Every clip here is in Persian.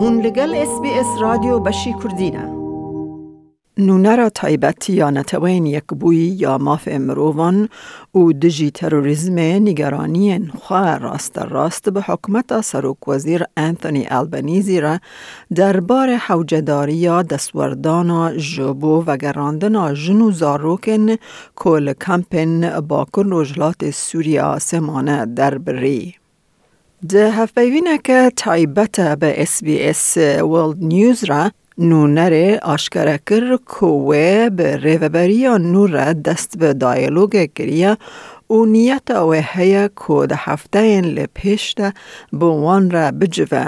هون لگل اس بی اس رادیو بشی کردینه نونه را تایبتی یا نتوین یک بوی یا ماف امروون او دجی تروریزم نگرانی خواه راست راست به حکمت سروک وزیر انتونی البنیزی را در بار حوجداری یا دستوردان جبو و گراندن جنو زاروکن کل کمپن با کل رجلات سوریا سمانه در بری. Di hevpeyvîneke taybet bi SBS World News re نونر آشکاره کر کوه به ریوبریا نور دست به کریه و نیت او هیا که ده هفته این لپیش ده وان را بجوه.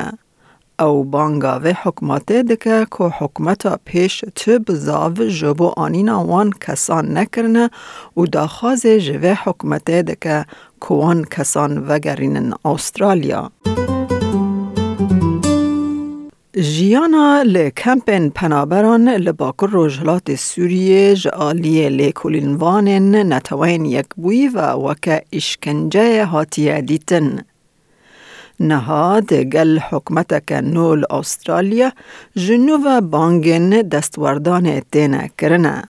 او بانگاوه حکماته دکه که حکمتا پیش تو بزاو جبو وان کسان نکرنه و داخواز جوه حکمته دکه که وان کسان وگرینن استرالیا. جیانا ل کمپن پنابران ل باکر روجهلات سوریه جالیه ل کولینوان نتوین یک بوی و وکا اشکنجه هاتیه دیتن. نهاد گل حکمتک نول استرالیا جنوب بانگن دستوردان تینه کرنه.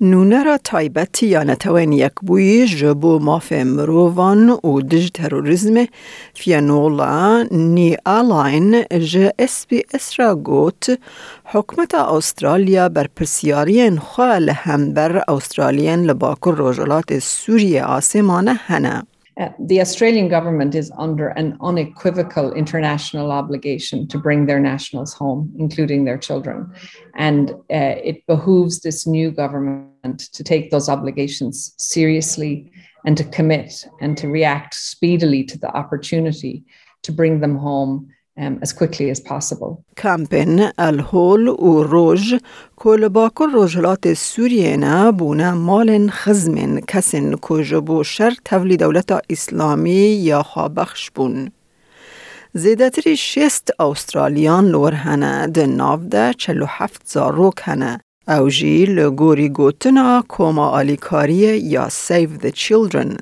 نونرا تایبتی یا نتوین یک بوی جبو ماف مرووان و دج تروریزم فیانولا نی آلاین ج اس بی اس را گوت حکمت استرالیا بر پرسیارین خواه هم بر استرالین لباکر روژلات سوریه آسمانه هنه. Uh, the Australian government is under an unequivocal international obligation to bring their nationals home, including their children. And uh, it behooves this new government to take those obligations seriously and to commit and to react speedily to the opportunity to bring them home as quickly as possible. کمپین الهول و روژ کل باکر روژلات سوریه نه بونه مال خزمن کسین کجبو شر تولی دولت اسلامی یا خوابخش بون. زیدتری شست استرالیان لور هنه ده ناو ده چلو هفت زاروک هنه. او جی لگوری گوتنا کوما آلیکاری یا Save the Children.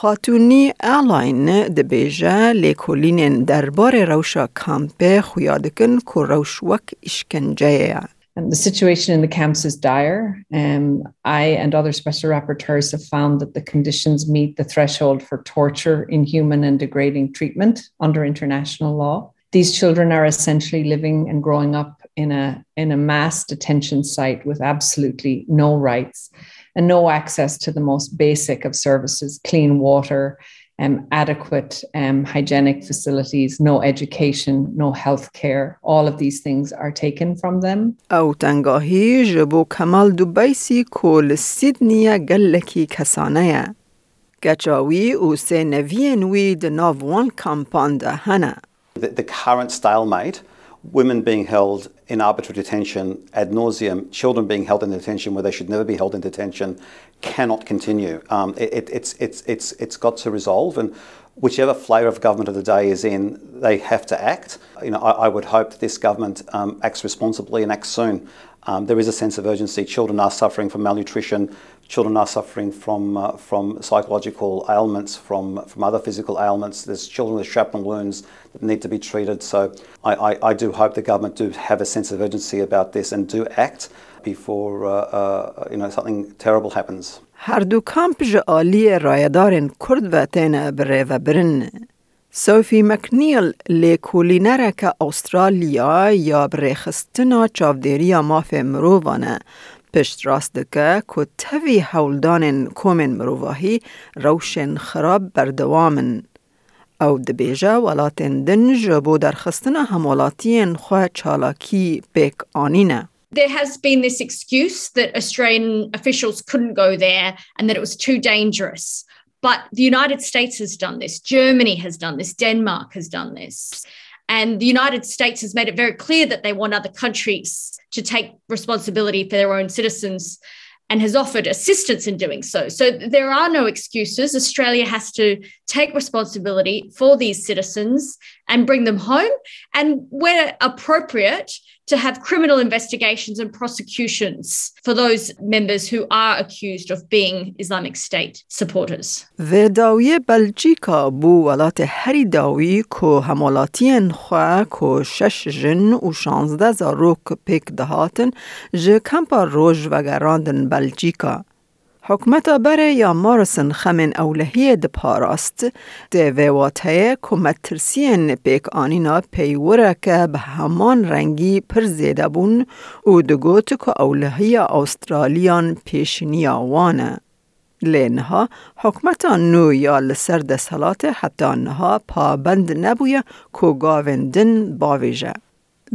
خاتونی الاین دبیجه لیکولینین دربار روشا کامپه خویادکن که روش وک اشکنجه And the situation in the camps is dire. Um, I and other special rapporteurs have found that the conditions meet the threshold for torture, inhuman, and degrading treatment under international law. These children are essentially living and growing up in a, in a mass detention site with absolutely no rights and no access to the most basic of services clean water, um, adequate um, hygienic facilities, no education, no health care. All of these things are taken from them. او تنگاهی جبو کمال دوبیسی کل سیدنیا گلکی کسانه گچاوی او سه نوین وی دناوان کمپاند هنه. The, the current stalemate women being held in arbitrary detention ad nauseum, children being held in detention where they should never be held in detention, cannot continue. Um, it, it's, it's, it's, it's got to resolve, and whichever flavour of government of the day is in, they have to act. You know, I, I would hope that this government um, acts responsibly and acts soon. Um, there is a sense of urgency. Children are suffering from malnutrition. Children are suffering from, uh, from psychological ailments, from, from other physical ailments. There's children with shrapnel wounds that need to be treated. So I, I, I do hope the government do have a sense of urgency about this and do act before uh, uh, you know, something terrible happens. هر دو کامپ جعالی رایدارن کرد و تین بره و برن سوفی مکنیل لیکولینره که استرالیا یا برخستنا چاودیریا ماف مرووانه پشت راست که توی حولدان کومن مروواهی روشن خراب بردوامن. او دبیجه ولاتن دن جبو درخستنا همولاتین خواه چالاکی بیک آنینه. there has been this excuse that Australian officials couldn't go there and that it was too dangerous. But the United States has done this, Germany has done this, Denmark has done this. And the United States has made it very clear that they want other countries to take responsibility for their own citizens and has offered assistance in doing so. So there are no excuses. Australia has to take responsibility for these citizens and bring them home, and where appropriate, to have criminal investigations and prosecutions for those members who are accused of being Islamic State supporters. و داوی بلژیکا بو ولات هری داوی کو همولاتین خوا کو شش جن و شانزده زاروک پیک دهاتن جه کمپا روژ و گراندن بلژیکا. حکمت بره یا مارسن خمن اولهی د پاراست ده ویواته کمت ترسین پیک آنینا پیوره که به همان رنگی پر زیده بون و دگوت که اولهی استرالیان پیشنی آوانه. لینها حکمت نو یا لسر دستالات حتی آنها پابند نبویه که گاوندن باویجه.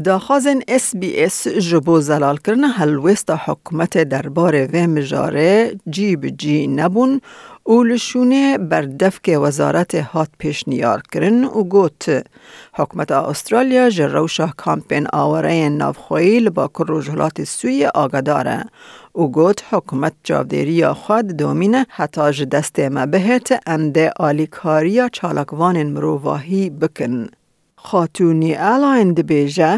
داخازن اس بی اس جبو زلال کرن هلوست حکومت دربار و مجاره جی نبون او لشونه بردفک وزارت هات پیش نیار کرن و گوت حکومت استرالیا جروشا کامپین آوره نافخویی لبا کروجهلات سوی آگداره او گوت حکومت جاودیری خود دومینه حتی دست مبهت امده آلیکاریا چالکوان مروواهی بکن. خاتوونی ئالاین دەبێژە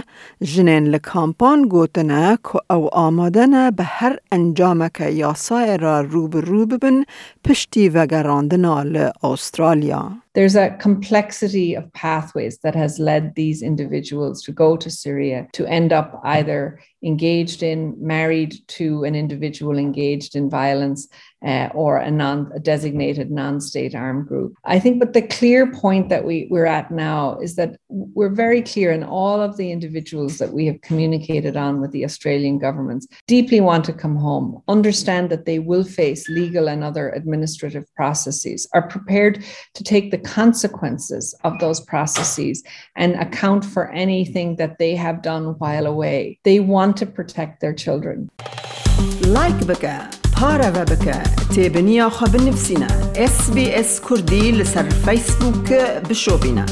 ژنێن لە کامپان گوتنە کو ئەو ئامادەنە بە هەر ئەنجامەکە یاسایەرە ڕوبڕوو ببن پشتی ڤەگەڕاندنا لە ئوسترالیا. There's a complexity of pathways that has led these individuals to go to Syria to end up either engaged in, married to an individual engaged in violence, uh, or a non a designated non-state armed group. I think, but the clear point that we, we're at now is that we're very clear, and all of the individuals that we have communicated on with the Australian governments deeply want to come home, understand that they will face legal and other administrative processes, are prepared to take the consequences of those processes and account for anything that they have done while away. They want to protect their children. Like بك پارە بکە تێبنییا خە بنفسینە SسBS کوردی لەسەر فیسبوک بشۆبینە.